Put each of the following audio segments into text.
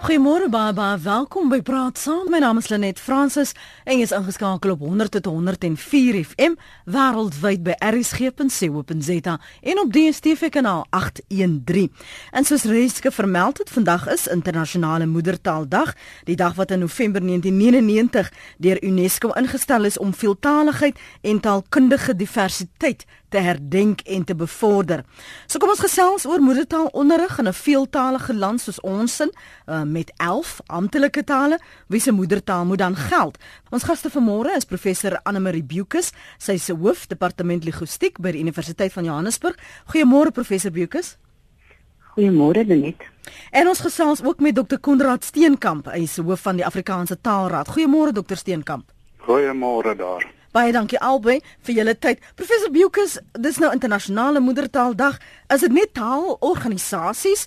Goeiemôre baba, welkom by Praat Saam. My naam is Lenet Fransis en jy is ingeskakel op 100.104 FM wêreldwyd by rsg.co.za en op DStv kanaal 813. En soos reeds vermeld het, vandag is internasionale moedertaaldag, die dag wat in November 1999 deur UNESCO ingestel is om veeltaaligheid en taalkundige diversiteit te herdenk en te bevorder. So kom ons gesels oor moedertaalonderrig in 'n veeltaalige land soos ons in uh, met 11 amptelike tale wie se moedertaal moet dan geld. Ons gaste vanmôre is professor Anne Marie Bukus, sy se hoof departement linguistiek by die Universiteit van Johannesburg. Goeiemôre professor Bukus. Goeiemôre Denet. En ons gesels ook met dokter Konrad Steenkamp, hy is hoof van die Afrikaanse Taalraad. Goeiemôre dokter Steenkamp. Goeiemôre daar. Baie dankie albei vir julle tyd. Professor Bukus, dis nou internasionale moedertaaldag. Is dit net taalorganisasies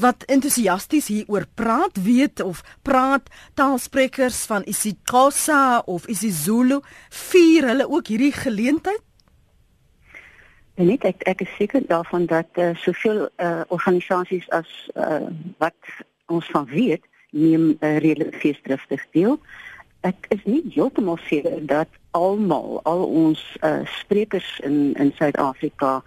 wat entoesiasties hieroor praat, weet of praat taalsprekers van isiXhosa of isiZulu vier hulle ook hierdie geleentheid? En net ek ek is seker daarvan dat uh, soveel uh, organisasies as uh, wat ons van weet, neem uh, redelik feesdriftig deel ek is nie heeltemal seker dat almal al ons uh, sprekers in in Suid-Afrika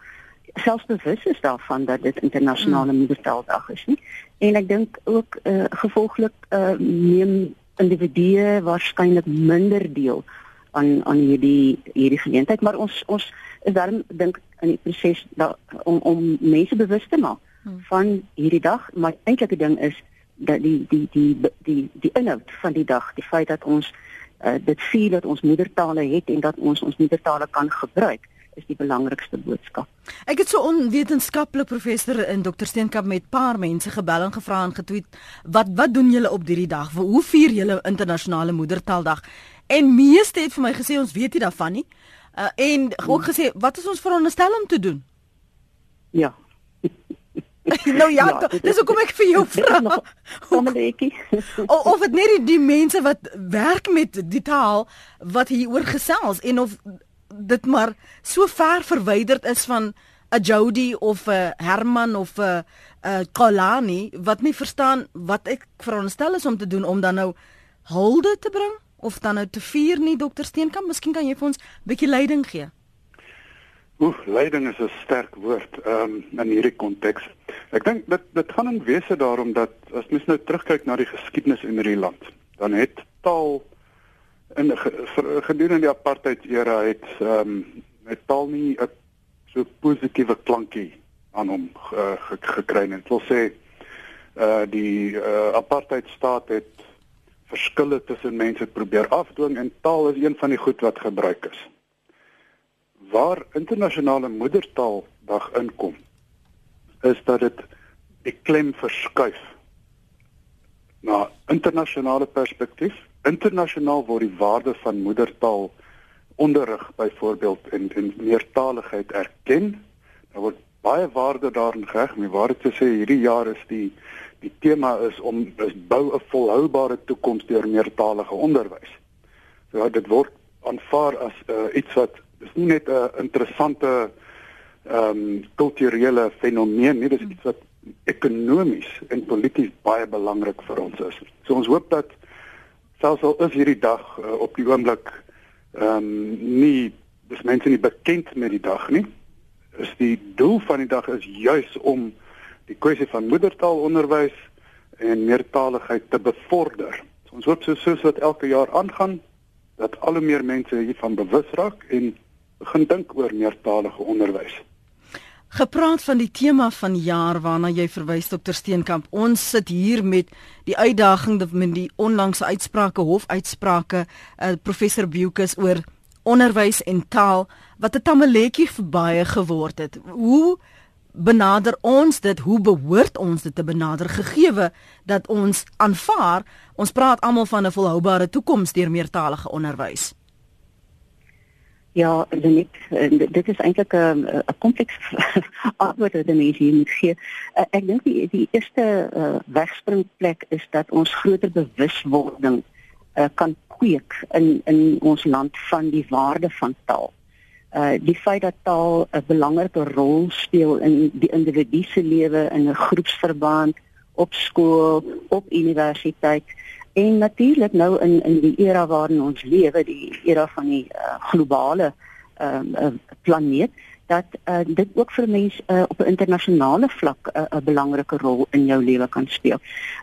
selfs bewus is daarvan dat dit internasionale mm. moedertaaldag is nie en ek dink ook uh, gevolglik uh, neem individue waarskynlik minder deel aan aan hierdie hierdie geleentheid maar ons ons is daarom dink in die proses om om mense bewus te maak mm. van hierdie dag maar eintlike ding is dat die die die die die inhoud van die dag, die feit dat ons uh, dit sien dat ons moedertale het en dat ons ons moedertale kan gebruik is die belangrikste boodskap. Ek het so onwetenskaplik professor in Dr Steenkamp met paar mense gebel en gevra en getweet wat wat doen julle op hierdie dag? Hoe vier julle internasionale moedertaaldag? En meeste het vir my gesê ons weet nie daarvan nie. Uh, en ook gesê wat is ons veronderstel om te doen? Ja. nou ja, ja dis hoekom ek vir jou vra. Kommetjie. of of dit net die, die mense wat werk met die taal wat hier oor gesels en of dit maar so ver verwyderd is van 'n Jody of 'n Herman of 'n 'n Kolani wat nie verstaan wat ek veronderstel is om te doen om dan nou hulde te bring of dan nou te vier nie dokter Steenkamp, miskien kan jy vir ons 'n bietjie leiding gee. Oef, leiding is 'n sterk woord um, in hierdie konteks. Ek dink dit dit gaan in wese daarom dat as mens nou terugkyk na die geskiedenis in hierdie land, dan het taal in gedurende die apartheid era het ehm um, het taal nie 'n so positiewe klankie aan hom uh, gekry nie. Dit wil sê uh die uh, apartheid staat het verskille tussen mense probeer afdwing en taal is een van die goed wat gebruik is waar internasionale moedertaaldag inkom is dat dit die klem verskuif. Na internasionale perspektief internasionaal word die waarde van moedertaal onderrig byvoorbeeld in in meertaligheid erken. Daar word baie waarde daarin geheg. Om waar te sê hierdie jaar is die die tema is om is bou 'n volhoubare toekoms deur meertalige onderwys so dit word aanvaar as uh, iets wat dis nie net 'n interessante ehm um, kulturele fenomeen nie, dis iets wat ekonomies en polities baie belangrik vir ons is. So ons hoop dat selfs al is hierdie dag uh, op die oomblik ehm um, nie dis mense nie bekend met die dag nie, is die doel van die dag is juis om die kwessie van moedertaalonderwys en meertaligheid te bevorder. So ons hoop so soos wat elke jaar aangaan dat al hoe meer mense hiervan bewus raak en begin dink oor meertalige onderwys. Gepraat van die tema van jaar waarna jy verwys dokter Steenkamp. Ons sit hier met die uitdaging met die onlangse uitsprake hofuitsprake uh, professor Bukus oor onderwys en taal wat 'n tamaletjie vir baie geword het. Hoe benader ons dit? Hoe behoort ons dit te benader gegeewe dat ons aanvaar ons praat almal van 'n volhoubare toekoms deur meertalige onderwys? Ja, dit dit is eintlik 'n 'n kompleks antwoord wat mense hier moet gee. Uh, ek dink die die eerste uh, wegspringplek is dat ons groter bewuswording uh, kan kweek in in ons land van die waarde van taal. Uh die feit dat taal 'n belangrike rol speel in die individu se lewe in 'n groepsverband op skool, op universiteit en natuurlik nou in in die era waarin ons lewe, die era van die uh, globale ehm uh, uh, planeet dat uh, dit ook vir mense uh, op 'n internasionale vlak 'n uh, belangrike rol in jou lewe kan speel.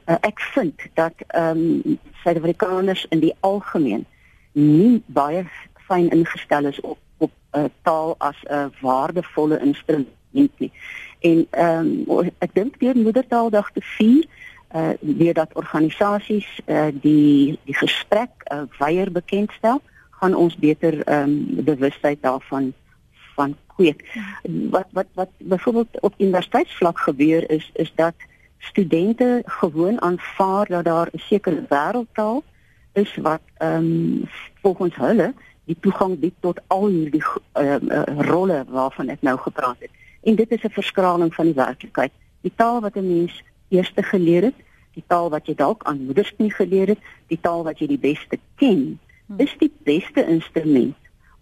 Uh, ek vind dat ehm um, Suid-Afrikaners in die algemeen nie baie fyn ingestel is op op uh, taal as 'n waardevolle instrument nie. En ehm um, ek dink deur Moedertaaldag te vier uh weer dat organisasies uh die die gesprek uh, weier bekendstel gaan ons beter ehm um, bewustheid daarvan van kweek. Wat wat wat byvoorbeeld op universiteitsvlak gebeur is is dat studente gewoon aanvaar dat daar 'n sekere wêreldtaal is wat ehm um, volgens hulle die toegang bied tot al hierdie uh, uh, rolle waarvan ek nou gepraat het. En dit is 'n verskraling van die werklikheid. Die taal wat 'n mens eers geleer het, die taal wat jy dalk aan moedersknie geleer het, die taal wat jy die beste ken, hmm. is die beste instrument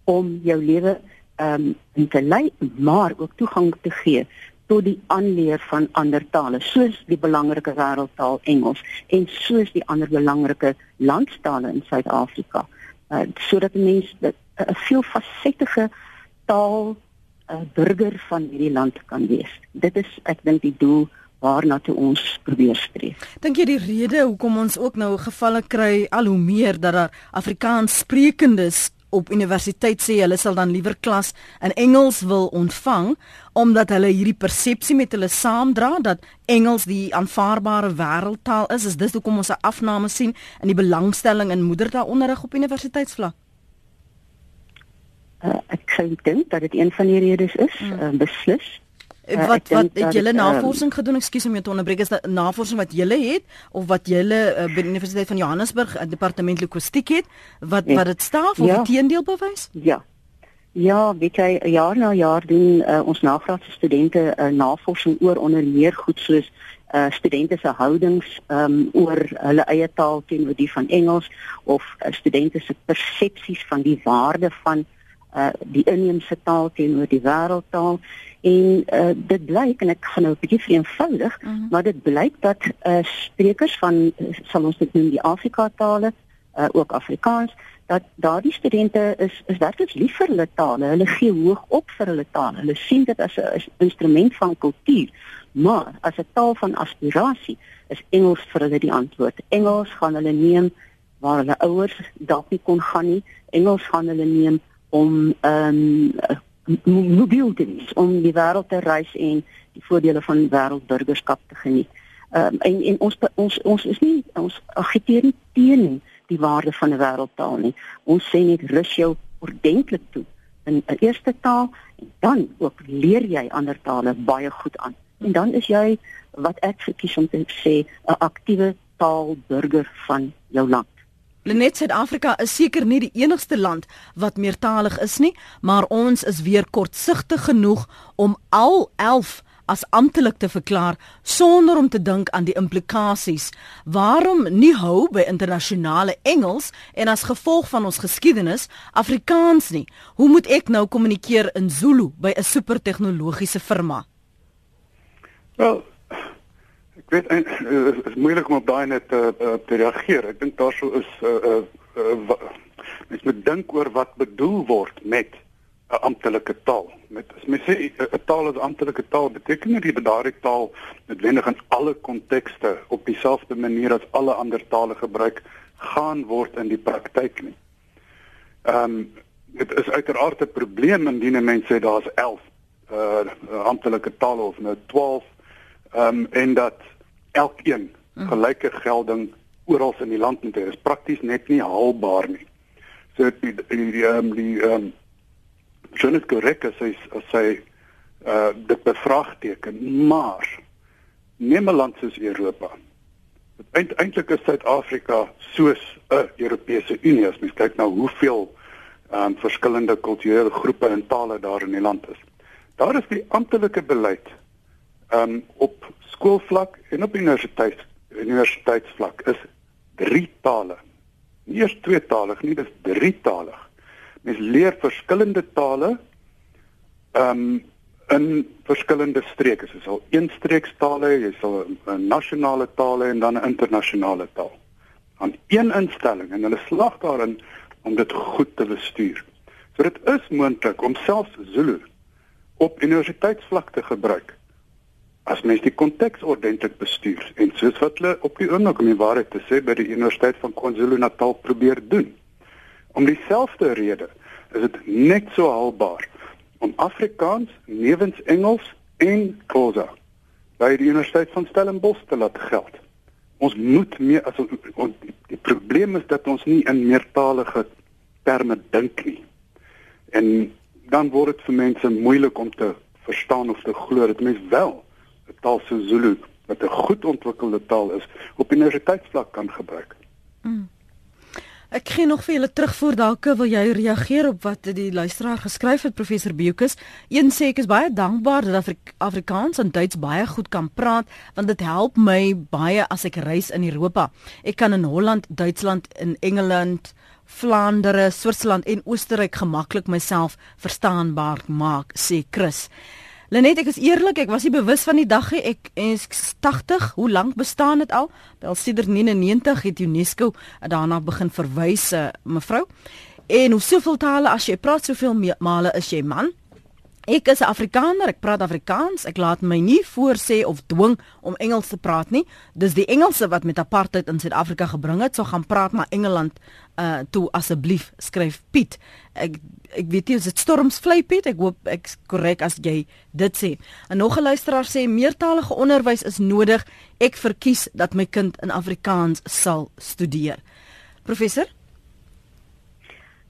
om jou lewe ehm um, te lei, maar ook toegang te gee tot die aanleer van ander tale, soos die belangrike wêreldtaal Engels en soos die ander belangrike landstale in Suid-Afrika. Uh, sodat mense 'n uh, veelfasettige taal uh, burger van hierdie land kan wees. Dit is ek dink die doel waarna toe ons probeer streef. Dink jy die rede hoekom ons ook nou gevalle kry al hoe meer dat daar Afrikaans sprekendes op universiteit sê hulle sal dan liewer klas in Engels wil ontvang omdat hulle hierdie persepsie met hulle saamdra dat Engels die aanvaarbare wêreldtaal is is dis hoekom ons 'n afname sien in die belangstelling in moedertaalonderrig op universiteitsvlak uh, ek sou dink dat dit een van die redes is mm. uh, beslis Uh, wat wat het julle ehm, navorsing um, gedoen? Ekskuus om jou te onderbreek. Is dit navorsing wat julle het of wat julle uh, by die Universiteit van Johannesburg uh, departement linguistiek het wat ja. wat dit staaf of ja. die teendeel bewys? Ja. Ja, weet jy, jaar na jaar doen uh, ons nagraadse studente uh, navorsing oor onder meer goed soos uh studente se houdings um oor hulle eie taal teenoor die van Engels of uh, studente se persepsies van die waarde van uh die inheemse taal teenoor die wêreldtaal en uh, dit blyk en ek gaan nou 'n bietjie vereenvoudig uh mhm. -huh. maar dit blyk dat uh, sprekers van uh, sal ons dit noem die Afrika tale uh, ook Afrikaans dat daardie studente is is werklik lief vir hulle tale hulle gee hoog op vir hulle tale hulle sien dit as 'n instrument van kultuur maar as 'n taal van aspirasie is Engels vir hulle die antwoord Engels gaan hulle neem waar hulle ouers dalk nie kon gaan nie Engels gaan hulle neem om ehm um, mobiel te wees om die wêreld te reis en die voordele van wêreldburgerskap te geniet. Ehm um, en en ons ons ons is nie ons agiteer nie teen die waarde van 'n wêreldtaal nie. Ons sê net rus jou ordentlik toe in 'n eerste taal en dan ook leer jy ander tale baie goed aan. En dan is jy wat ek verkies om te sê 'n aktiewe taalburger van jou land. Lenet Suid-Afrika is seker nie die enigste land wat meertalig is nie, maar ons is weer kortsigtig genoeg om al 11 as amptelik te verklaar sonder om te dink aan die implikasies. Waarom nie hou by internasionale Engels en as gevolg van ons geskiedenis Afrikaans nie? Hoe moet ek nou kommunikeer in Zulu by 'n supertegnologiese firma? Wel, weet en uh, is, is moeilik om op daai net uh, uh, te reageer. Ek dink daarso is uh, uh, uh, mens moet dink oor wat bedoel word met 'n amptelike taal. Met as mens sê 'n taal is amptelike taal, beteken dit dat daardie taal noodwendig in alle kontekste op dieselfde manier as alle ander tale gebruik gaan word in die praktyk nie. Ehm um, dit is uiteraard 'n probleem indien mense sê daar's 11 uh amptelike tale of nou 12 ehm um, en dat elkeen gelyke gelding oral in die land moet hê. Dit is prakties net nie haalbaar nie. So die die ehm die ehm Jonas Korek as hy as hy uh dit bevraagteken, maar neem 'n land soos Europa. Eind, eintlik is Suid-Afrika soos 'n Europese Unie as mens kyk na hoeveel ehm um, verskillende kulturele groepe en tale daar in die land is. Daar is die amptelike beleid um, op skoolvlak en op universiteit universiteitsvlak is drie tale. Nie eers tweetalig nie, dis drietalig. Mens leer verskillende tale um, in verskillende streke. Jy sal een streekstaal hê, jy sal 'n nasionale taal hê en dan 'n internasionale taal. Aan een instelling en hulle slag daarin om dit goed te bestuur. So dit is moontlik om selfs Zulu op universiteitsvlak te gebruik as mens die konteks ordentlik bestuur en soos wat hulle op die oomblik om die waarheid te sê by die Universiteit van KwaZulu-Natal probeer doen. Om dieselfde rede is dit net so haalbaar om Afrikaans nevens Engels en Khoza by die Universiteit van Stellenbosch te laat geld. Ons moet meer as ons die probleem is dat ons nie in meertalige terme dink nie. En dan word dit vir mense moeilik om te verstaan of te glo dat mense wel 'n taal so Zulu wat 'n goed ontwikkelde taal is op universiteitsvlak kan gebruik. Mm. Ek gee nog vir julle terugvoer dalk wil jy reageer op wat die luisteraar geskryf het professor Beukus. Een sê ek is baie dankbaar dat Afri Afrikaans en Duits baie goed kan praat want dit help my baie as ek reis in Europa. Ek kan in Holland, Duitsland, in Engeland, Vlaandere, Switserland en Oostenryk gemaklik myself verstaanbaar maak, sê Chris. Lenet, ek is eerlik, ek was nie bewus van die dag nie. Ek is 80. Hoe lank bestaan dit al? Wel sedert 99 het UNESCO daarna begin verwys, uh, mevrou. En hoe soveel tale as jy praat, soveel male is jy man. Ek is Afrikaner, ek praat Afrikaans. Ek laat my nie voorsê of dwing om Engels te praat nie. Dis die Engelse wat met apartheid in Suid-Afrika gebring het. So gaan praat maar Engeland uh toe asseblief skryf Piet. Ek ek weet nie as dit storms vlei Piet. Ek hoop ek korrek as jy dit sê. En nog 'n luisteraar sê meertalige onderwys is nodig. Ek verkies dat my kind in Afrikaans sal studeer. Professor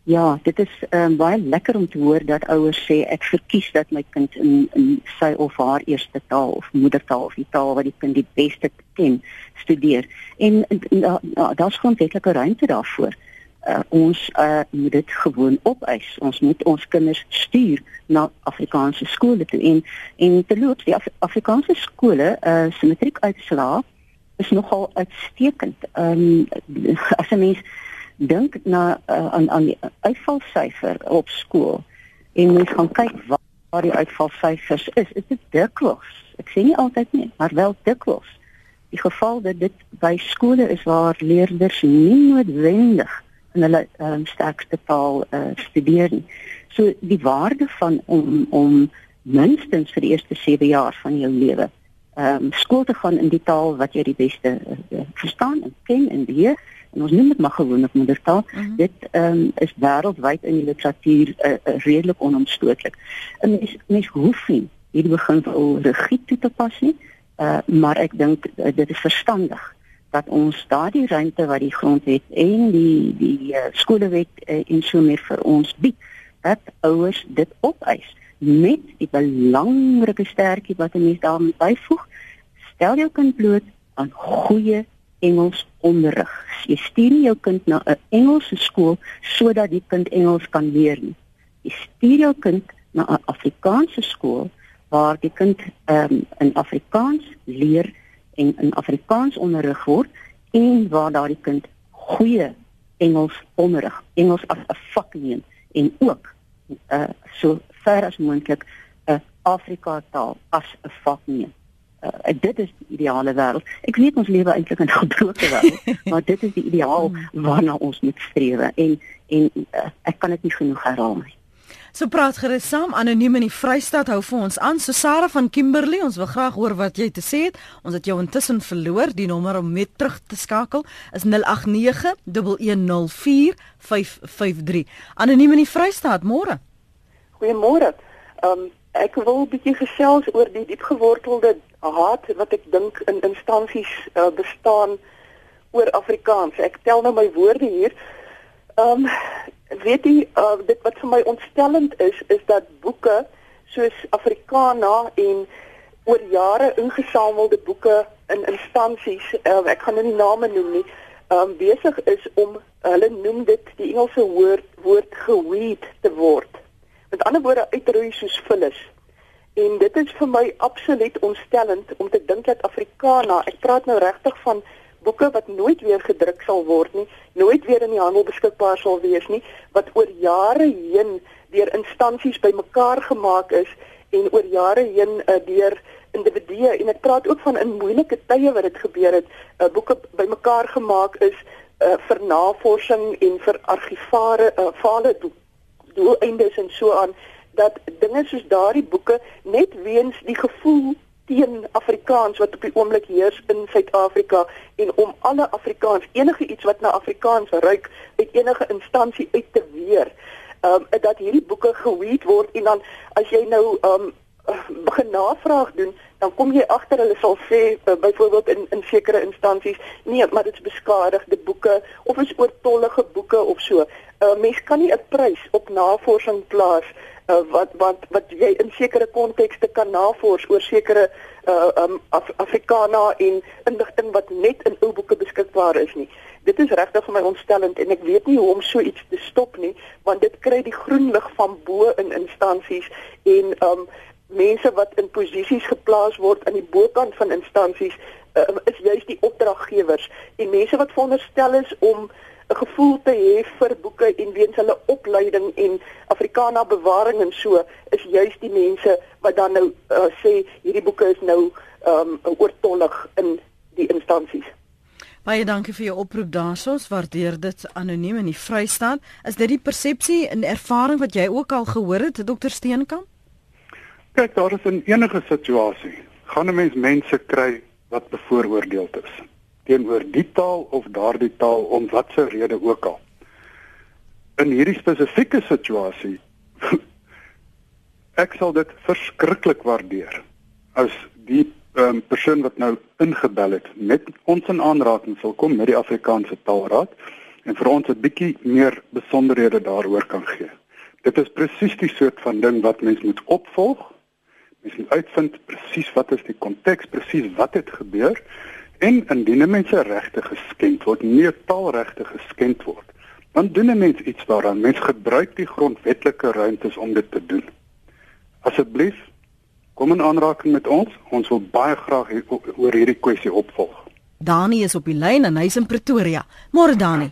Ja, dit is um, baie lekker om te hoor dat ouers sê ek verkies dat my kind in in sy of haar eerste taal of moedertaal of die taal wat die kind die beste ken studeer. En, en, en da, daar's grondwetlike ruimte daarvoor. Uh, ons uh, moet dit gewoon opeis. Ons moet ons kinders stuur na Afrikaanse skole toe en en terloops die Af Afrikaanse skole uh se matriekuitslae is nogal uitstekend. Ehm um, as 'n mens dink na uh, aan aan die uitvalsyfer op skool en mens gaan kyk waar, waar die uitvalsyfers is, is dit dikwels. Ek sê nie altyd nie, maar wel dikwels. Die geval dat dit by skole is waar leerders nie noodwendig in hulle um, sterkste taal uh, studeer nie. So die waarde van om om minstens vir die eerste 7 jaar van jou lewe ehm um, skool te gaan in die taal wat jy die beste uh, verstaan en ken en beheer en ons noem dit maar gewoonlik moedertaal. Mhm. -huh. Dit ehm um, is wêreldwyd in die literatuur uh, uh, redelik onomstootlik. 'n Mens mens hoef nie hierdie beginsel rigied toe te pas nie, uh, maar ek dink uh, dit is verstandig dat ons daardie ruimte wat die grondwet en die die uh, skolewet uh, en so meer vir ons bied, dat ouers dit opeis met die belangrike sterkie wat 'n mens daarmee byvoeg. Stel jou kind bloot aan goeie Engels onderrig. Jy stuur nie jou kind na 'n Engelse skool sodat die kind Engels kan leer nie. Jy stuur jou kind na 'n Afrikaanse skool waar die kind ehm um, in Afrikaans leer en in Afrikaans onderrig word en waar daardie kind goeie Engels onderrig, Engels as 'n vak neem en ook uh so ver as moontlik 'n Afrika taal as 'n vak neem uh, dit is die ideale wêreld. Ek weet ons lewe eintlik in 'n gebroke wêreld, maar dit is die ideaal hmm. waarna ons moet streef en en uh, ek kan dit nie genoeg herhaal nie. So praat gerus saam anoniem in die Vrystaat hou vir ons aan. So Sarah van Kimberley, ons wil graag hoor wat jy te sê het. Ons het jou intussen verloor. Die nommer om met terug te skakel is 089 110 553. Anoniem in die Vrystaat, môre. Goeiemôre. Ehm um, ek wil 'n bietjie gesels oor die diepgewortelde haat wat ek dink in instansies uh, bestaan oor Afrikaans. Ek tel nou my woorde hier. Ehm um, weet jy uh, dit wat vir my ontstellend is is dat boeke soos Afrikana en oor jare ingesamelde boeke in instansies, uh, ek gaan nou nie name noem nie, um, besig is om hulle noem dit die Engelse woord woord geweed te word. Met ander woorde uitroei soos vullis. En dit is vir my absoluut ontstellend om te dink dat Afrikaana, ek praat nou regtig van boeke wat nooit weer gedruk sal word nie, nooit weer in die handel beskikbaar sal wees nie, wat oor jare heen deur instansies bymekaar gemaak is en oor jare heen uh, deur individue en ek praat ook van in moeilike tye wat dit gebeur het, uh, boeke bymekaar gemaak is uh, vir navorsing en vir argivare uh, fale doeleindes en so aan dat dinge soos daardie boeke net weens die gevoel teen Afrikaans wat op die oomblik heers in Suid-Afrika en om alle Afrikaans enige iets wat na Afrikaans ruik uit enige instansie uit te weer. Ehm um, dat hierdie boeke geweet word en dan as jy nou ehm um, begin navraag doen, dan kom jy agter hulle sal sê byvoorbeeld in in sekere instansies, nee, maar dit's beskadigde boeke of is oortollige boeke of so. 'n uh, eh, Mens kan nie 'n prys op navorsing plaas uh, wat wat wat jy in sekere kontekste kan navors oor sekere uh, um, Af Afrikaana en inligting wat net in ou boeke beskikbaar is nie. Dit is regtig vir my ontstellend en ek weet nie hoe om so iets te stop nie, want dit kry die groen lig van bo in instansies en um mense wat in posisies geplaas word aan die bokant van instansies uh, is juist die opdraggewers en mense wat veronderstel is om 'n gevoel te hê vir boeke en weens hulle opleiding en Afrikaana bewaring en so is juist die mense wat dan nou uh, sê hierdie boeke is nou um oortollig in die instansies. Baie dankie vir jou oproep daarsoos. Waardeer dit anoniem in die Vrystaat. Is dit die persepsie en ervaring wat jy ook al gehoor het, Dr Steenkamp? Kyk, daar is in enige situasie gaan 'n mens mense kry wat bevooroordeeld is teenoor die taal of daardie taal om watter rede ook al. In hierdie spesifieke situasie ek sal dit verskriklik waardeer as die um, persoon wat nou ingebel het met ons in aanraking sal kom met die Afrikaanse Taalraad en vir ons 'n bietjie meer besonderhede daaroor kan gee. Dit is presies die soort van ding wat mens moet opvolg Mens moet uitvind presies wat is die konteks, presies wat het gebeur en indien mense regte geskend word, nie taalregte geskend word, dan doen 'n mens iets daaraan. Mens gebruik die grondwetlike ruimtes om dit te doen. Asseblief kom in aanraking met ons. Ons wil baie graag hier, oor hierdie kwessie opvolg. Dani is op die lyn en hy's in Pretoria. Môre Dani.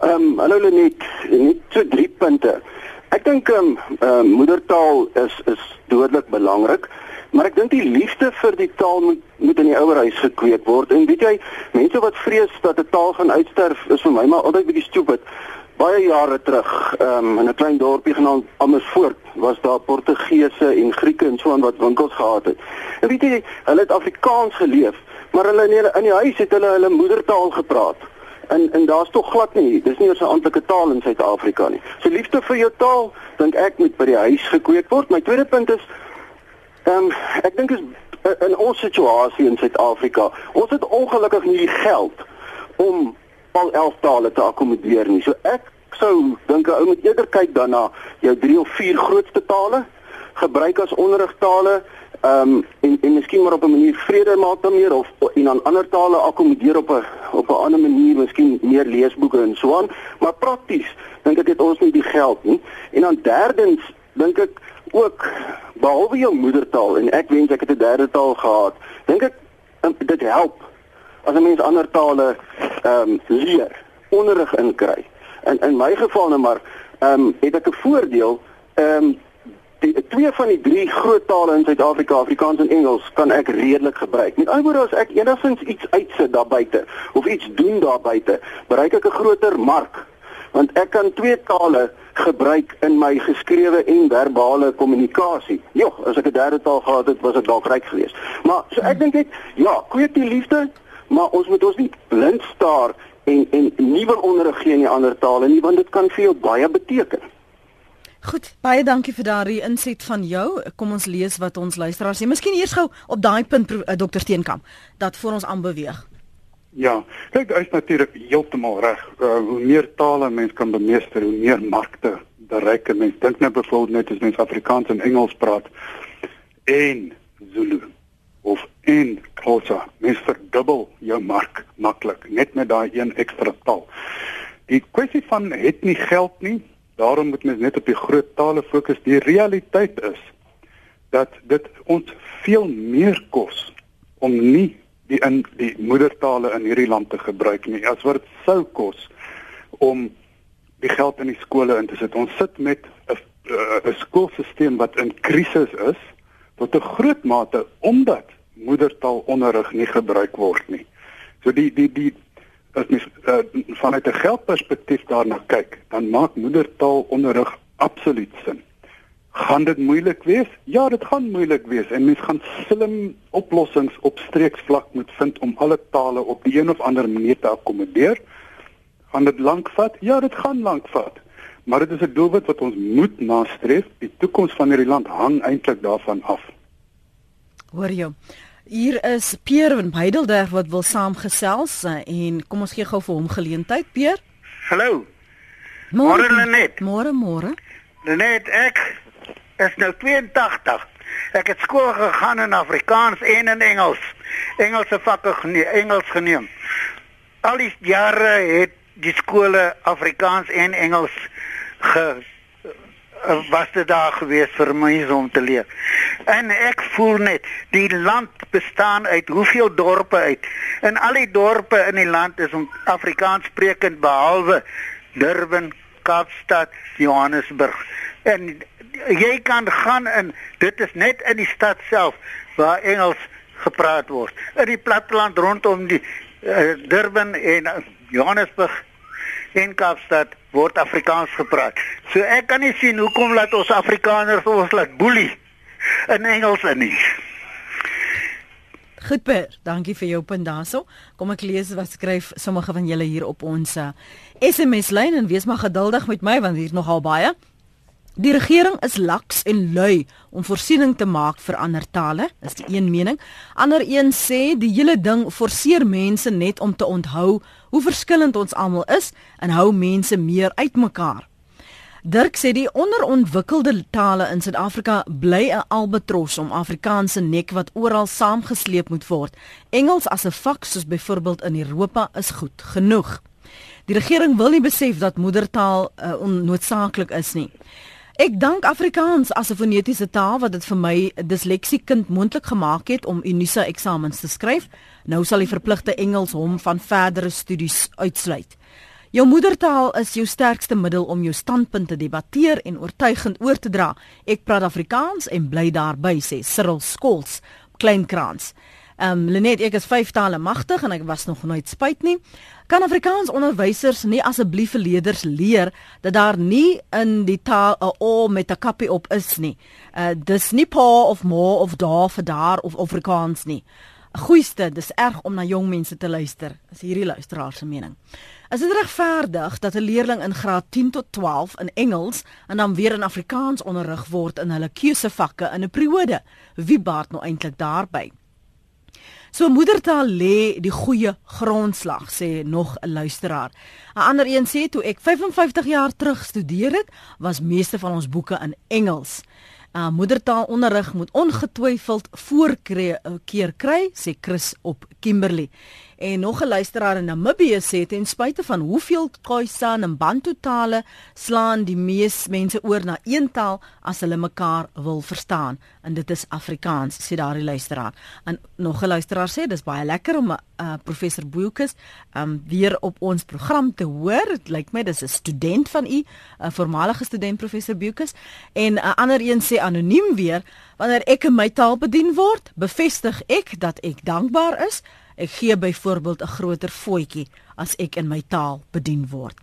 Ehm um, hallo Lenet, net so drie punte. Ek dink ehm um, uh, moedertaal is is dodelik belangrik, maar ek dink die liefde vir die taal moet moet in die ouerhuis gekweek word. En weet jy, mense wat vrees dat 'n taal gaan uitsterf, is vir my maar altyd bietjie stupid. Baie jare terug, ehm um, in 'n klein dorpie genaamd Amersfoort, was daar Portugese en Grieke en so aan wat winkels gehad het. En weet jy, hulle het Afrikaans geleef, maar hulle in die, in die huis het hulle hulle moedertaal gepraat en en daar's tog glad nie dis nie 'n amptelike taal in Suid-Afrika nie. So liefde vir jou taal dink ek moet by die huis gekweek word. My tweede punt is ehm um, ek dink is in ons situasie in Suid-Afrika, ons het ongelukkig nie die geld om al 11 tale te akkommodeer nie. So ek sou dink 'n ou moet eerder kyk dan na jou 3 of 4 grootste tale gebruik as onderrigtale Ehm um, en en miskien maar op 'n manier vrede maak dan meer of en dan ander tale akkommodeer op 'n op 'n ander manier, miskien meer leesboeke en so aan, maar prakties dink ek het ons nie die geld nie. En dan derdens dink ek ook behalwe jou moedertaal en ek wens ek het 'n derde taal gehad. Dink ek um, dit help as 'n mens ander tale ehm um, leer, onderrig inkry. In in my geval nou maar ehm um, het ek 'n voordeel ehm um, die twee van die drie groot tale in Suid-Afrika, Afrikaans en Engels, kan ek redelik gebruik. Met ander woorde, as ek enigstens iets uitsit daar buite of iets doen daar buite, bereik ek 'n groter mark want ek kan twee tale gebruik in my geskrewe en verbale kommunikasie. Ja, as ek 'n derde taal gehad het, was ek dalk ryk geweest. Maar so ek dink net, ja, kweek die liefde, maar ons moet ons nie blind staar en en nie wil onderrig gee in die ander tale nie, want dit kan vir jou baie beteken. Goed, baie dankie vir daardie inset van jou. Kom ons lees wat ons luisteraars sê. Miskien eers gou op daai punt uh, Dr. Steenkamp dat vir ons aanbeweeg. Ja, kyk, hy is natuurlik heeltemal reg. Uh, hoe meer tale mens kan bemeester, hoe meer markte bereik mens. Dink nou byvoorbeeld net as mens Afrikaans en Engels praat en Zulu of en Xhosa, mens verdubbel jou mark maklik net met daai een ekstra taal. Die kwessie van het nie geld nie, Daarom moet mens net op die groot tale fokus. Die realiteit is dat dit ons veel meer kos om nie die in die moedertale in hierdie land te gebruik nie as wat dit sou kos om die geld in die skole in te sit. Ons sit met 'n 'n skoolstelsel wat in krisis is tot 'n groot mate omdat moedertaalonderrig nie gebruik word nie. So die die die as mens uh, vanuit 'n geldperspektief daarna kyk, dan maak moedertaalonderrig absoluut sin. Gaan dit moeilik wees? Ja, dit gaan moeilik wees en mens gaan slim oplossings op streeksvlak moet vind om alle tale op die een of ander manier te akkommodeer. Gaan dit lank vat? Ja, dit gaan lank vat. Maar dit is 'n doelwit wat ons moet nastreef. Die toekoms van hierdie land hang eintlik daarvan af. Hoor jy? Hier is Pierre van Heidelberg wat wil saamgesels eh, en kom ons gee gou vir hom geleentheid, Pierre. Hallo. Môre Lenet. Môre môre. Lenet, ek is nou 82. Ek het skool gegaan in Afrikaans en in Engels. Engelse vakke geneem, Engels geneem. Al die jare het die skole Afrikaans en Engels ge was dit daar gewees vir my om te leer. En ek voel net die land bestaan uit hoeveel dorpe uit. En al die dorpe in die land is om Afrikaans sprekend behalwe Durban, Kaapstad, Johannesburg. En jy kan gaan in dit is net in die stad self waar Engels gepraat word. In die platteland rondom die uh, Durban en Johannesburg en Kaapstad word Afrikaans gepraat. So ek kan nie sien hoekom laat ons Afrikaners ons laat boelie in Engels in nie. Goed per, dankie vir jou punt daarso. Kom ek lees wat skryf sommige van julle hier op ons SMS lyn en wees maar geduldig met my want hier is nogal baie. Die regering is laks en lui om voorsiening te maak vir ander tale, is die een mening. Ander een sê die hele ding forceer mense net om te onthou hoe verskillend ons almal is en hou mense meer uitmekaar. Dirk sê die onderontwikkelde tale in Suid-Afrika bly 'n albatros om Afrikaanse nek wat oral saamgesleep moet word. Engels as 'n vak soos byvoorbeeld in Europa is goed genoeg. Die regering wil nie besef dat moedertaal uh, onnoodsaaklik is nie. Ek dank Afrikaans as 'n fonetiese taal wat dit vir my 'n disleksie kind moontlik gemaak het om Unisa eksamens te skryf. Nou sal die verpligte Engels hom van verdere studies uitsluit. Jou moedertaal is jou sterkste middel om jou standpunte te debatteer en oortuigend oor te dra. Ek praat Afrikaans en bly daarby sê Cyril Skols, Kleinkrans. Ehm um, Lenet, ek is vyf tale magtig en ek was nog nooit spyt nie. Kan Afrikaans onderwysers nie asseblief vir leerders leer dat daar nie in die taal 'n o met 'n kappie op is nie. Uh dis nie pa of ma of daar vir daar of Afrikaans nie. Goeieste, dis erg om na jong mense te luister. Is hierdie luisteraar se mening. Is dit regverdig dat 'n leerling in graad 10 tot 12 in Engels en dan weer in Afrikaans onderrig word in hulle keusevakke in 'n periode? Wie baat nou eintlik daarby? So moedertaal lê die goeie grondslag sê nog 'n luisteraar. 'n Ander een sê toe ek 55 jaar terug studeer het, was meeste van ons boeke in Engels. Uh, moedertaalonderrig moet ongetwyfeld voorkeur kry, sê Chris op Kimberley. En nog 'n luisteraar in Namibië sê ten spyte van hoeveel Khoisan en Bantu tale slaan die mees mense oor na een taal as hulle mekaar wil verstaan en dit is Afrikaans sê daardie luisteraar. En nog 'n luisteraar sê dis baie lekker om 'n uh, professor Boekus um weer op ons program te hoor. Dit lyk my dis 'n student van u, 'n voormalige student professor Boekus en 'n uh, ander een sê anoniem weer wanneer ek in my taal bedien word, bevestig ek dat ek dankbaar is Ek gee byvoorbeeld 'n groter voetjie as ek in my taal bedien word.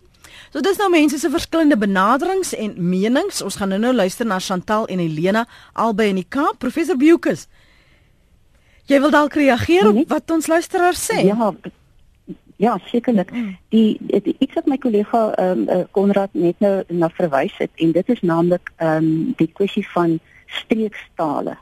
So dis nou mense se verskillende benaderings en menings. Ons gaan nou-nou luister na Chantal en Helena albei in die Kaap. Professor Bukus. Jy wil dalk reageer op mhm. wat ons luisteraars sê? Ja. Ja, sekerlik. Mm. Die, die iets wat my kollega ehm um, Konrad net nou na verwys het en dit is naamlik ehm um, die kwessie van streekstale.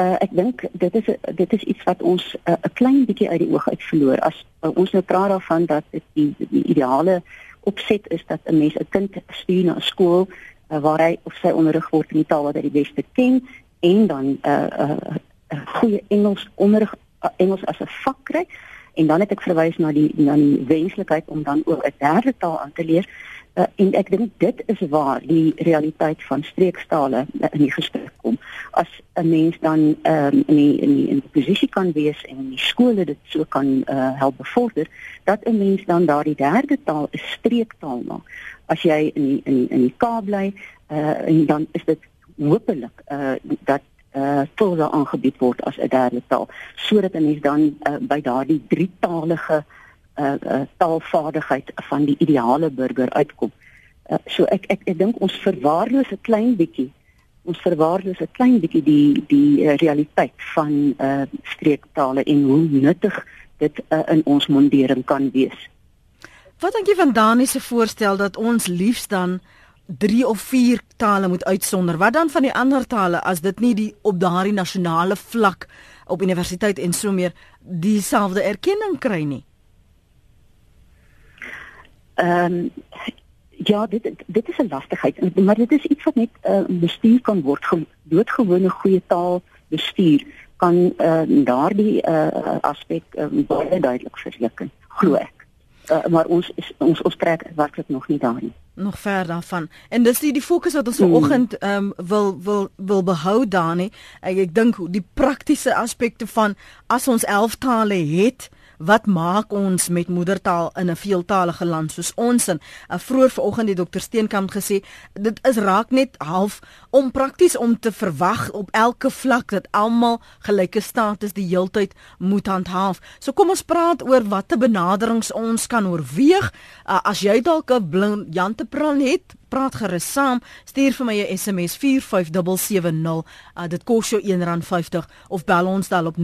Uh, ek dink dit is dit is iets wat ons uh, 'n uh, klein bietjie uit die oog uit verloor. As uh, ons nou praat daarvan dat dit die, die ideale opset is dat 'n mens 'n kind stuur na 'n skool uh, waar hy of sy onderrig word in die taal wat hy die beste ken en dan 'n uh, uh, uh, goeie Engels onderrig uh, Engels as 'n vak kry en dan het ek verwys na die na die wenslikheid om dan ook 'n derde taal aan te leer Uh, en ek dink dit is waar die realiteit van streekstale uh, in die gesprek kom. As 'n mens dan um, in die in die in die posisie kan wees en die skole dit so kan uh, help bevorder, dat 'n mens dan daardie derde taal 'n streektaal maak. As jy in die, in die, in die Kaap bly, uh, en dan is dit hopelik uh, dat uh tolde aangebied word as 'n derde taal sodat 'n mens dan uh, by daardie drietalige uh, uh taalvaardigheid van die ideale burger uitkom. Uh, so ek ek ek dink ons verwaarloos 'n klein bietjie ons verwaarloos 'n klein bietjie die die uh, realiteit van uh streektale en hoe nuttig dit uh, in ons mondering kan wees. Wat dink jy van Dani se voorstel dat ons liefs dan 3 of 4 tale moet uitsonder? Wat dan van die ander tale as dit nie die op daardie nasionale vlak op universiteit en so meer dieselfde erkenning kry nie? Ehm um, ja, dit dit is 'n lastigheid, maar dit is iets wat net uh, bestuur kan word. Doodgewone goeie taal bestuur kan uh, daardie uh, aspek uh, baie duidelik verseker, glo ek. Uh, maar ons is, ons ons trek werklik nog nie daar nie. Nog ver daarvan. En dis die die fokus wat ons vanoggend ehm um, wil wil wil behou Dani. Ek, ek dink die praktiese aspekte van as ons 11 tale het wat maak ons met moedertaal in 'n veeltalige land soos ons? In uh, vroeër vanoggend die dokter Steenkamp gesê dit is raak net half onprakties om te verwag op elke vlak dat almal gelyke status die heeltyd moet handhaaf. So kom ons praat oor watter benaderings ons kan oorweeg. Uh, as jy dalk 'n blind Jante plan het praat gerus saam. Stuur vir my 'n SMS 45770. Uh, dit kos jou R1.50 of bel ons dan op 0891104553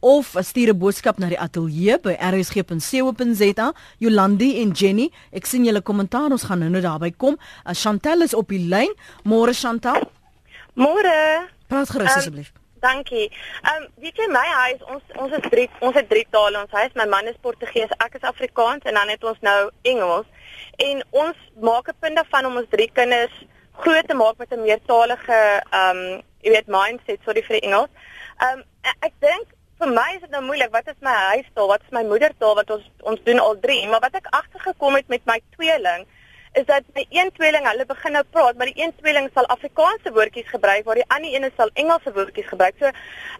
of stuur 'n boodskap na die ateljee by rsg.co.za. Jolandi en Jenny, ek sien julle kommentaar. Ons gaan nou-nou daarby kom. Uh, Chantel is op die lyn. Môre Chantel. Môre. Praat gerus um, asseblief. Dankie. Ehm um, weet jy my huis ons ons is drie ons het drie tale ons huis my man is Portugees ek is Afrikaans en dan het ons nou Engels en ons maak 'n punt daarvan om ons drie kinders groot te maak met 'n meertalige ehm um, jy weet mindset sorry vir die Engels. Ehm um, ek dink vir my is dit nou moeilik wat is my huistaal wat is my moedertaal wat ons ons doen al drie maar wat ek agtergekom het met my tweeling is dat by een tweeling hulle begin nou praat, maar die een tweeling sal Afrikaanse woordjies gebruik waar die ander een sal Engelse woordjies gebruik. So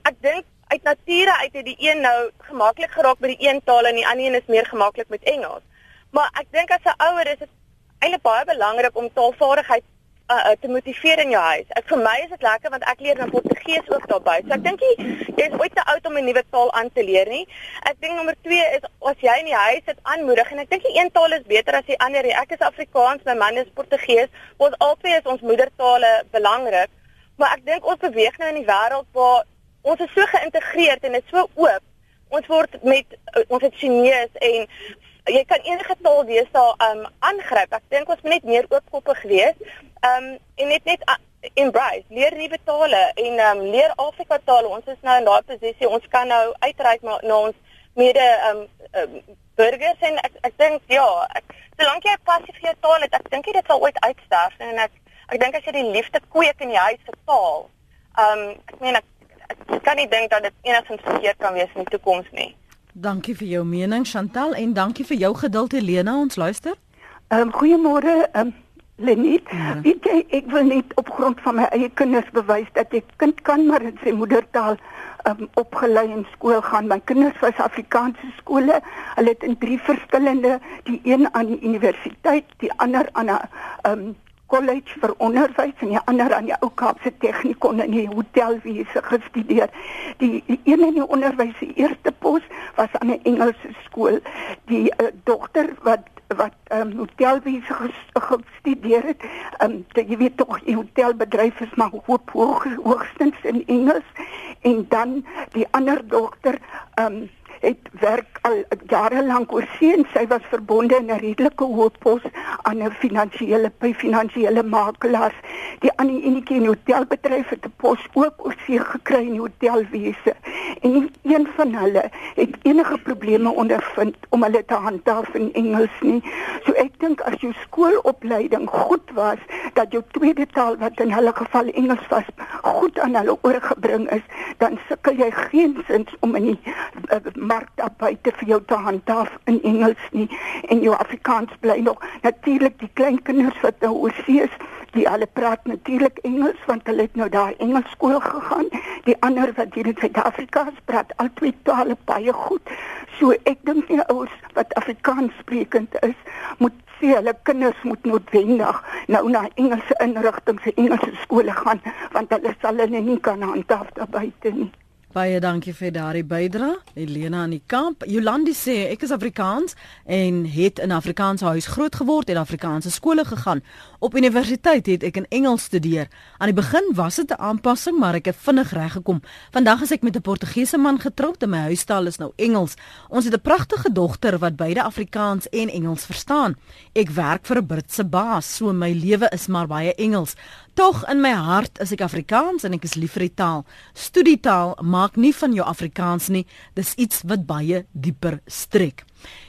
ek dink uit nature uit het die een nou gemaklik geraak met die een taal en die ander een is meer gemaklik met Engels. Maar ek dink as 'n ouer is dit eintlik baie belangrik om taalvaardigheid uh, uh, te motiveer in jou huis. Ek vir my is dit lekker want ek leer dan Portugees ook daarbey. So ek dink jy is ooit te oud om 'n nuwe taal aan te leer nie. Ek dink nommer 2 is as jy in die huis dit aanmoedig en ek dink een taal is beter as die ander. Ek is Afrikaans, my man is Portugees. Ons albei is ons moedertale belangrik. Maar ek dink ons beweeg nou in die wêreld waar ons is so geïntegreerd en dit so oop. Ons word met ons het Chinese en jy kan enige taal deesdae um aangryp. Ek dink ons moet net meer oopkoppig wees. Um en net net uh, embrace, leer nuwe tale en um leer Afrika tale. Ons is nou in daai posisie. Ons kan nou uitreik na, na ons mede um, um burgers en ek ek dink ja, ek solank jy 'n passie vir jou taal het, ek dink dit sal ooit uitsterf en ek ek dink as jy die liefde kweek in die huis vir taal, um ek meen ek, ek kan nie dink dat dit enigsins verkeerd kan wees in die toekoms nie. Dankie vir jou mening Chantal en dankie vir jou geduld Helena ons luister. Ehm um, goeiemôre ehm um, Leniet. Ja. Weet jy ek wil net op grond van my eie kinders bewys dat ek kind kan maar in sy moedertaal ehm um, opgelei in skool gaan. My kinders was Afrikaanse skole. Hulle het in drie verskillende die een aan die universiteit, die ander aan 'n ehm um, college vir onderwys en die ander aan die Ou Kaapse Tegnikon in die hotelwese gestudeer. Die, die een in die onderwys se eerste pos was aan 'n Engelse skool. Die uh, dogter wat wat ehm um, hotelwese gestudeer het, ehm um, jy weet tog die hotelbedryf is maar hoog hoogstens in Engels en dan die ander dogter ehm um, het werk al jare lank oor see en sy was verbonde in 'n redelike hoë pos aan 'n finansiële by finansiële makelaars. Die ander enetjie in hotelbedryf het 'n pos ook oor see gekry in die hotelwese. En een van hulle het enige probleme ondervind om hulle te handhaaf in Engels nie. So ek dink as jou skoolopleiding goed was, dat jou tweede taal wat in hulle geval Engels was, goed aan hulle oorgebring is, dan sukkel jy geensins om in die uh, mark daar buite vir jou te gehandhaaf in Engels nie en jou Afrikaans bly nog. Natuurlik die klein kinders wat nou oorsee is die alle praat natuurlik Engels want hulle het nou daar Engels skool gegaan. Die ander wat hier in Suid-Afrika praat al twee tale baie goed. So ek dink nie ouers wat Afrikaans sprekend is moet sê hulle kinders moet noodwendig nou na Engelse inrigtinge Engelse skole gaan want hulle sal hulle nie kan handhaaf daar buite nie Baie dankie vir daardie bydrae. Elena aan die kamp. Jolandi sê ek is Afrikaans en het in Afrikaanse huis groot geword en Afrikaanse skole gegaan. Op universiteit het ek in Engels studeer. Aan die begin was dit 'n aanpassing, maar ek het vinnig reggekom. Vandag is ek met 'n Portugese man getroud en my huistaal is nou Engels. Ons het 'n pragtige dogter wat beide Afrikaans en Engels verstaan. Ek werk vir 'n Britse baas, so my lewe is maar baie Engels. Tog in my hart is ek Afrikaans en ek is lief vir die taal. Studietaal maak nie van jou Afrikaans nie, dis iets wat baie dieper strek.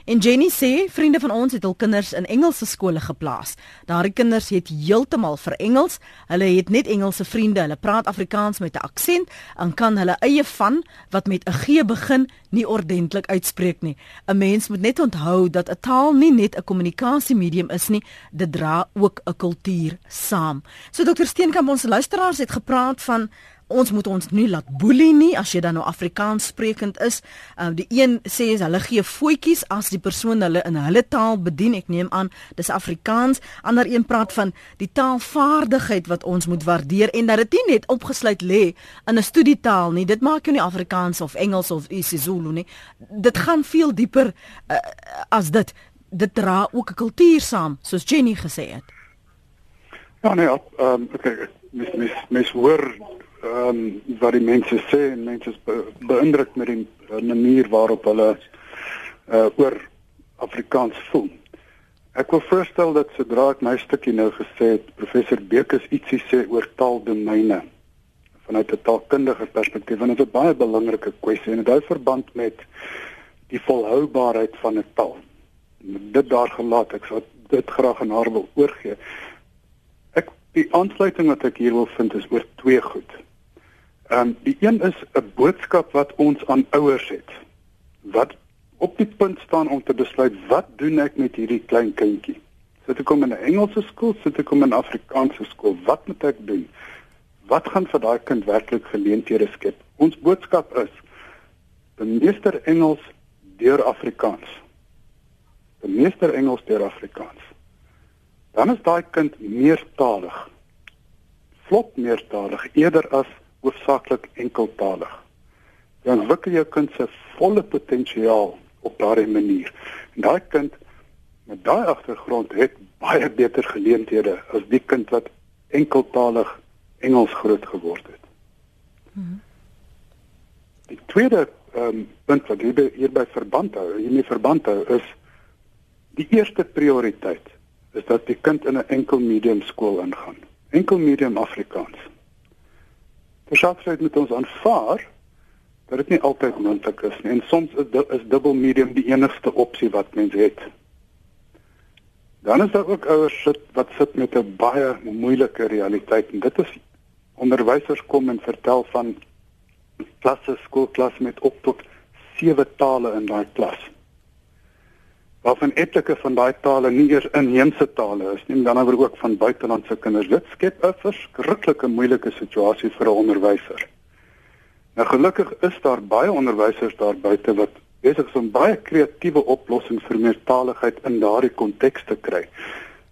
En Jenny sê vriende van ons het hul kinders in Engelse skole geplaas. Daardie kinders het heeltemal vir Engels. Hulle het net Engelse vriende. Hulle praat Afrikaans met 'n aksent en kan hulle eie van wat met 'n G begin nie ordentlik uitspreek nie. 'n Mens moet net onthou dat 'n taal nie net 'n kommunikasiemedium is nie, dit dra ook 'n kultuur saam. So Dr Steenkamp ons luisteraars het gepraat van ons moet ons nie laat boelie nie as jy dan nou Afrikaans sprekend is. Uh, die een sê is hulle gee voetjies as die persoon hulle in hulle taal bedien. Ek neem aan dis Afrikaans. Ander een praat van die taalvaardigheid wat ons moet waardeer en dat dit nie net opgesluit lê in 'n studietaal nie. Dit maak jou nie Afrikaans of Engels of isiZulu nie. Dit gaan veel dieper uh, as dit. Dit dra ook 'n kultuur saam, soos Jenny gesê het. Ja nee, ehm um, okay, mis mis mis hoor ehm um, wat die mense sê en mense is be, beïndruk met die uh, manier waarop hulle uh, oor Afrikaans voel. Ek wil voorstel dat sodra ek my stukkie nou gesê het, professor Bekes ietsie sê oor taaldomeine vanuit 'n taalkundige perspektief en dit is 'n baie belangrike kwessie en dit hou verband met die volhoubaarheid van 'n taal. Dit daar gelaat, ek sou dit graag aan haar wil oorgee. Ek die aansluiting wat ek hier wil vind is oor twee goed. Ehm um, die een is 'n boodskap wat ons aan ouers het. Wat op die punt staan om te besluit wat doen ek met hierdie klein kindjie? Sit ek hom in 'n Engelse skool, sit ek hom in 'n Afrikaanse skool? Wat moet ek doen? Wat gaan vir daai kind werklik geleenthede skep? Ons boodskap is: bemeester Engels deur Afrikaans. Bemeester Engels deur Afrikaans. Dan is daai kind meertalig. Vlot meertalig eerder as hoofsaaklik enkeltalig. Dan ontwikkel jou kind se volle potensiaal op daardie manier. En daai kind met daai agtergrond het baie beter geleenthede as die kind wat enkeltalig Engels groot geword het. Hmm. Die tweede ehm um, punt wat hier hierby verband hou, hiermee verband hou is die eerste prioriteit is dat die kind in 'n enkel medium skool ingaan. Enkel medium Afrikaans. Verskafheid moet ons aanvaar dat dit nie altyd moontlik is nie. En soms is is dubbel medium die enigste opsie wat mens het. Dan is daar ook ouers sit wat sit met 'n baie moeilike realiteit. En dit is onderwysers kom en vertel van klasse skoolklas met op tot 7 tale in daai klas waarvan etlike van daai tale nie eers inheemse tale is nie, dan oor ook van buitelandse kinders. Dit skep 'n verskriklike moeilike situasie vir 'n onderwyser. Nou gelukkig is daar baie onderwysers daar buite wat besig is om baie kreatiewe oplossings vir meertaligheid in daardie konteks te kry.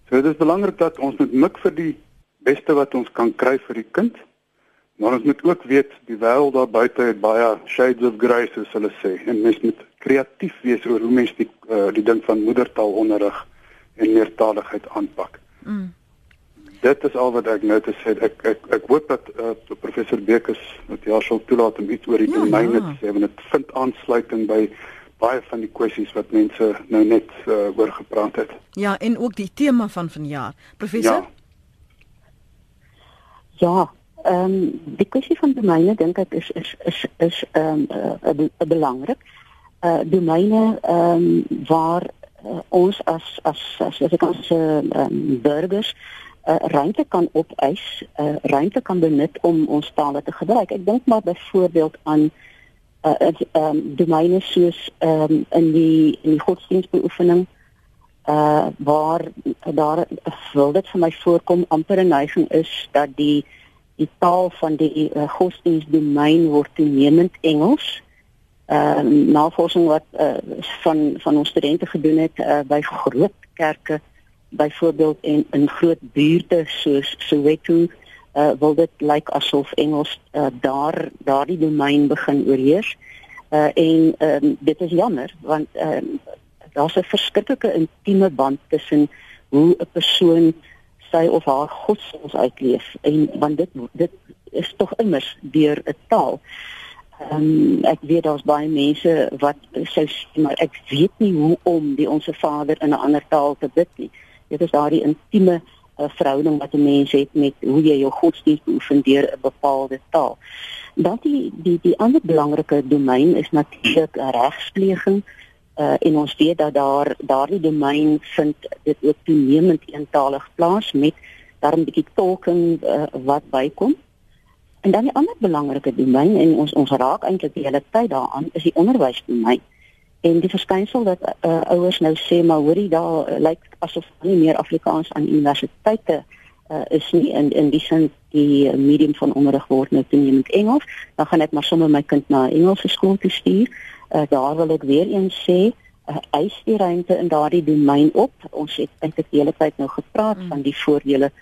So dit is belangrik dat ons moet mik vir die beste wat ons kan kry vir die kind. Maar ons moet ook weet die wêreld daar buite het baie shades of grey soos hulle sê en mens moet kreatief wees oor hoe mens die uh, die ding van moedertaalonderrig en meertaligheid aanpak. Mm. Dit is al wat ek nou te sê. Ek ek ek hoop dat uh, professor Bekes met jaar sal toelaat om iets oor die ja, domeine ja. te sê want dit vind aansluiting by baie van die kwessies wat mense nou net uh, oor gepraat het. Ja, en ook die tema van vanjaar. Professor? Ja. Ja, Ehm um, die kwessie van domeine dink ek is is is is ehm um, uh, belangrik. Uh domeine ehm um, waar uh, ons as as as as ek as ehm um, burgers uh, ruimte kan opeis, uh, ruimte kan benut om ons tale te gebruik. Ek dink maar byvoorbeeld aan uh ehm um, domeine soos ehm um, in die in die godsdienstbeoefening uh waar daar wil dit vir my voorkom amper 'n neiging is dat die die taal van die uh, godsdienstdomein word toenemend Engels. Ehm uh, navorsing wat uh, van van ons studente gedoen het uh, by groot kerke byvoorbeeld en in groot buurte soos Soweto uh, wil dit lyk like asof Engels uh, daar daardie domein begin oorheers. Uh, en um, dit is jammer want um, daar's 'n verskriklike intieme band tussen hoe 'n persoon sy of haar godsdienst uitleef en want dit dit is tog immers deur 'n taal. Ehm um, ek weet daar's baie mense wat sou maar ek weet nie hoe om die onsse Vader in 'n ander taal te bid nie. Dit is daardie intieme uh, verhouding wat 'n mens het met hoe jy jou godsdienst oefen deur 'n bepaalde taal. Dan die die die ander belangrike domein is natuurlik regspleging. Uh, en ons weet dat daar daardie domein vind dit ook toenemend eentalig plaas met daar 'n bietjie tolking uh, wat bykom. En dan die ander belangrike domein en ons ons raak eintlik die hele tyd daaraan is die onderwysdomein. En die verskynsel dat uh, ouers nou sê maar hoorie daar uh, lyk asof nie meer Afrikaans aan universiteite uh, is nie in in die sin die medium van onderrig word nou toenemend Engels, dan gaan ek maar sommer my kind na Engelse skool toe stuur. Uh, daar wil ek weer eens sê uh, eis die ruimte in daardie domein op. Ons het eintlik die hele tyd nou gepraat mm. van die voordele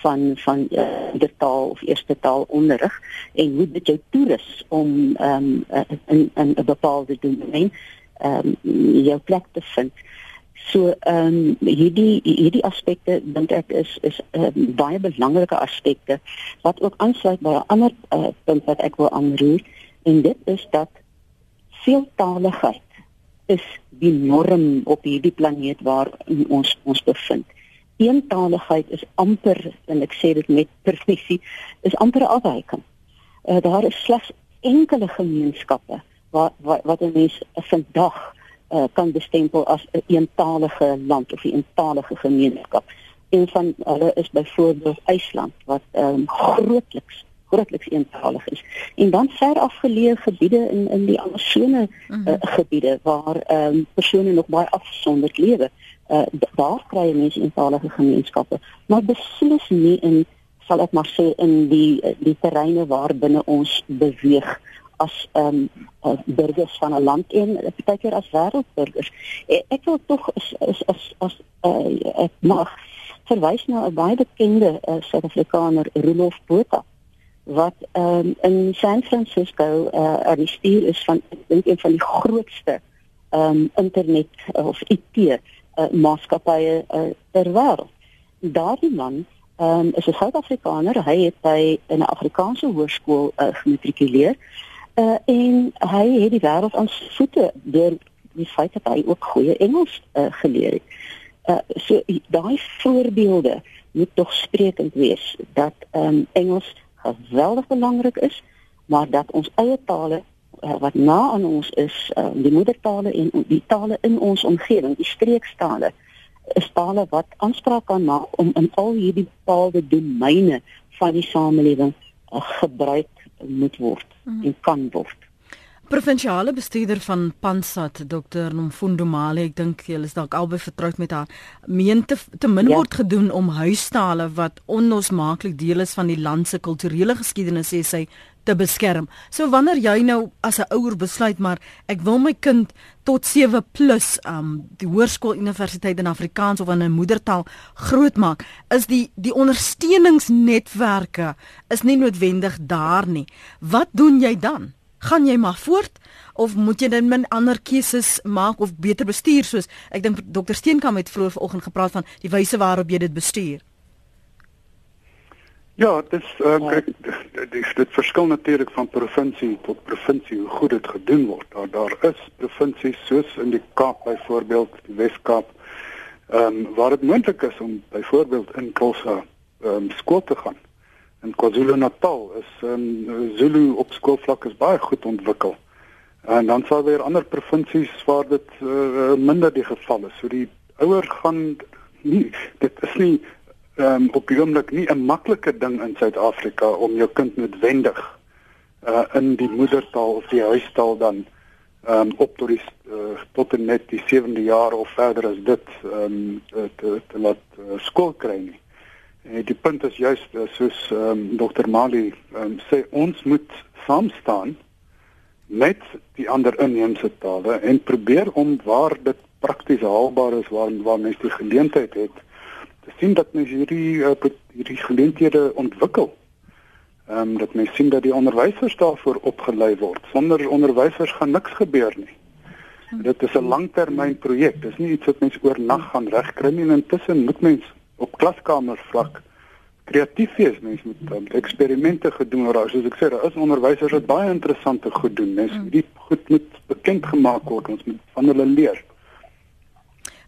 van van uh, die taal of eerste taal onderrig en hoe dit jou toerus om um, uh, in 'n bepaalde domein ehm um, jou plek te vind. So ehm um, hierdie hierdie aspekte dink ek is is um, baie belangrike aspekte wat ook aansluit by 'n ander uh, punt wat ek wil aanroer en dit is dat veeltaligheid is die norm op hierdie planeet waar ons ons bevind. Eentaligheid is amper en ek sê dit met presisie is amper afwyking. Uh, daar is slegs enkele gemeenskappe wat wat, wat 'n mens vandag uh, kan bestempel as 'n een eentalige land of 'n eentalige gemeenskap. Een van hulle is byvoorbeeld IJsland wat um, grootliks grootliks eentalig is. En dan ver afgeleë gebiede in in die Amazone uh, uh gebiede waar ehm um, persone nog baie afgesonderd lewe. Uh, daar kry jy mense eentalige gemeenskappe, maar beslis nie in sal ek maar sê in die die terreine waar binne ons beweeg as ehm um, burgers van 'n land en baie keer as wêreldburgers. Ek, ek wil tog as as as, as uh, ek mag verwys na 'n baie bekende uh, Suid-Afrikaner, Rolof Botha wat ehm um, in San Francisco uh, aan die stuur is van ek dink een van die grootste ehm um, internet uh, of IT uh, maatskappye uh, ter wêreld. Daardie man ehm um, is 'n Suid-Afrikaner. Hy het by 'n Afrikaanse hoërskool uh, gematrikuleer uh, en hy het die wêreld aan voete deur die feit dat hy ook goeie Engels uh, geleer het. Uh, so daai voorbeelde moet tog sprekend wees dat um, Engels geweldig belangrik is, maar dat ons eie tale uh, wat na aan ons is, uh, die moedertale en die tale in ons omgewing, die streekstale, is tale wat aanspraak kan maak om in al hierdie bepaalde domeine van die samelewing uh, gebruik moet word mm. en kan word. Provinsiale bestuurder van Pansat, Dr. Nomfundo Male, ek dink julle is dalk albei vertroud met haar. Meen te, te min ja. word gedoen om huistale wat onlosmaaklik deel is van die land se kulturele geskiedenis sê sy te beskerm. So wanneer jy nou as 'n ouer besluit maar ek wil my kind tot 7+ um die hoërskool universiteit in Afrikaans of in 'n moedertaal grootmaak, is die die ondersteuningsnetwerke is nie noodwendig daar nie. Wat doen jy dan? Gaan jy maar voort of moet jy dan min ander keuses maak of beter bestuur soos ek dink dokter Steenkamp het vroeër vanoggend gepraat van die wyse waarop jy dit bestuur. Ja, dit is uh, kyk dit dit verskil natuurlik van provinsie tot provinsie hoe goed dit gedoen word. Daar daar is provinsies soos in die Kaap byvoorbeeld, die Wes-Kaap, ehm um, waar dit moontlik is om byvoorbeeld in Kossa ehm um, skool te gaan. In KwaZulu-Natal is um, Zulu op skoolvlak is baie goed ontwikkel. En dan sal weer ander provinsies waar dit uh, minder die geval is. So die ouer gaan nie dit is nie um, op die oomblik nie 'n maklike ding in Suid-Afrika om jou kind noodwendig uh in die moedertaal of die huistaal dan ehm um, op tot die uh, tot en met die 7de jaar of verder as dit ehm um, te, te laat skool kry nie. En die punt is juist soos ehm um, Dr. Mali um, sê ons moet saam staan met die ander inheemse tale en probeer om waar dit prakties haalbaar is waar waar mense die geleentheid het te sien dat mense hierdie uh, hierdie geleenthede ontwikkel. Ehm um, dat mense sien dat die onderwysers daarvoor opgelei word. Sonder onderwysers gaan niks gebeur nie. Dit is 'n langtermynprojek. Dis nie iets wat mense oornag gaan regkry nie. Intussen moet mense op klaskamer vlak kreatief wees. Mense moet um, eksperimente gedoen word. Soos ek sê, daar is onderwysers wat baie interessante goed doen. Mense mm. die goed moet bekend gemaak word. Ons moet van hulle leer.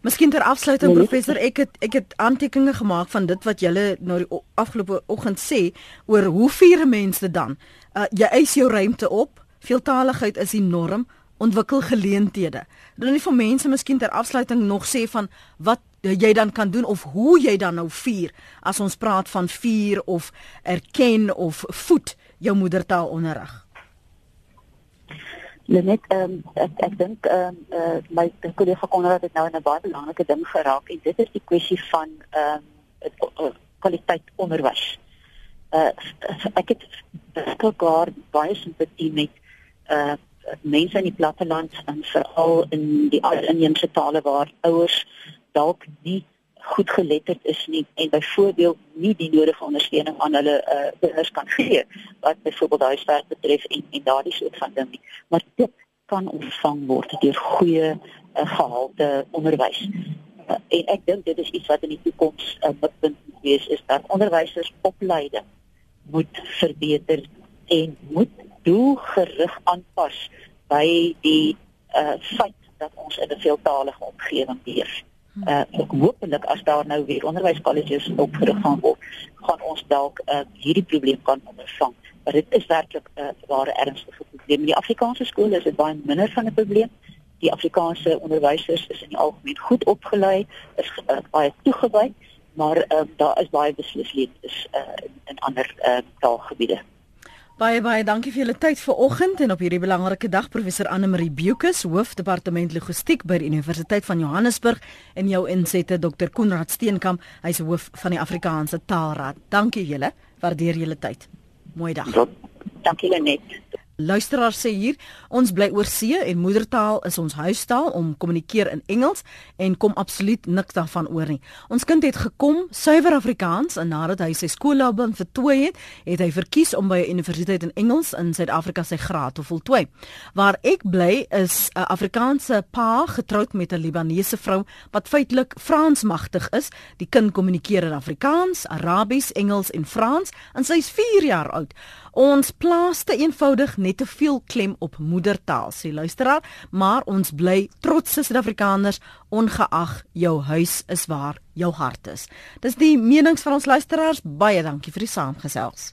Miskien ter afsluiting nee, professor, ek het ek het aantekeninge gemaak van dit wat julle nou die afgelope oggend sê oor hoe vier mense dan. Uh, jy eis jou ruimte op. Veeltaligheid is enorm. Ontwikkel geleenthede. Dan nie vir mense miskien ter afsluiting nog sê van wat jy dan kan doen of hoe jy dan nou vier as ons praat van vier of erken of voed jou moedertaal onderrig. Net ehm um, ek ek dink ehm um, uh, my kollega Konrad het nou 'n baie belangrike ding geraak en dit is die kwessie van ehm um, kwaliteit onderwys. Uh ek het beskikbaar baie simpatie met uh mense in die platteland en veral in die ander inheemse tale waar ouers dalk nie goed geletterd is nie en byvoorbeeld nie die nodige ondersteuning aan hulle uh kinders kan gee wat byvoorbeeld huiswerk betref en en daardie soort van ding nie. Maar dit kan ontvang word deur goeie uh, gehalte onderwys. Uh, en ek dink dit is iets wat in die toekoms 'n uh, punt moet wees is dat onderwysers opleiding moet verbeter en moet doelgerig aanpas by die uh feit dat ons in 'n veeltalige omgewing leef uh ek hoopelik as daar nou weer onderwyskolleges opgerig gaan word, gaan ons dalk uh hierdie probleem kan ondervang. Maar dit is werklik 'n uh, ware ernstige probleem. In die Afrikaanse skole is dit baie minder van 'n probleem. Die Afrikaanse onderwysers is in die algemeen goed opgelei, is uh, baie toegewy, maar uh, daar is baie beslis leerders uh in, in ander uh taalgebiede. Baie baie dankie vir julle tyd vanoggend en op hierdie belangrike dag professor Anne Marie Bukus, hoofdepartement logistiek by die Universiteit van Johannesburg en jou insette Dr Konrad Steenkamp, hy's hoof van die Afrikaanse Taalraad. Dankie julle, waardeer julle tyd. Mooi dag. Dankie Lenet. Luisteraar sê hier, ons bly oor see en moedertaal is ons huistaal om kommunikeer in Engels en kom absoluut niks daarvan oor nie. Ons kind het gekom suiwer Afrikaans en nadat hy sy skoolloopbaan voltooi het, het hy verkies om by 'n universiteit in Engels in Suid-Afrika sy graad te voltooi. Waar ek bly is 'n Afrikaanse pa getroud met 'n Libanese vrou wat feitelik Fransmagtig is. Die kind kommunikeer in Afrikaans, Arabies, Engels en Frans en sy is 4 jaar oud. Ons plaas te eenvoudig net te veel klem op moedertaal, sê luisteraar, maar ons bly trotse Suid-Afrikaners ongeag jou huis is waar jou hart is. Dis die menings van ons luisteraars. Baie dankie vir die saamgesels.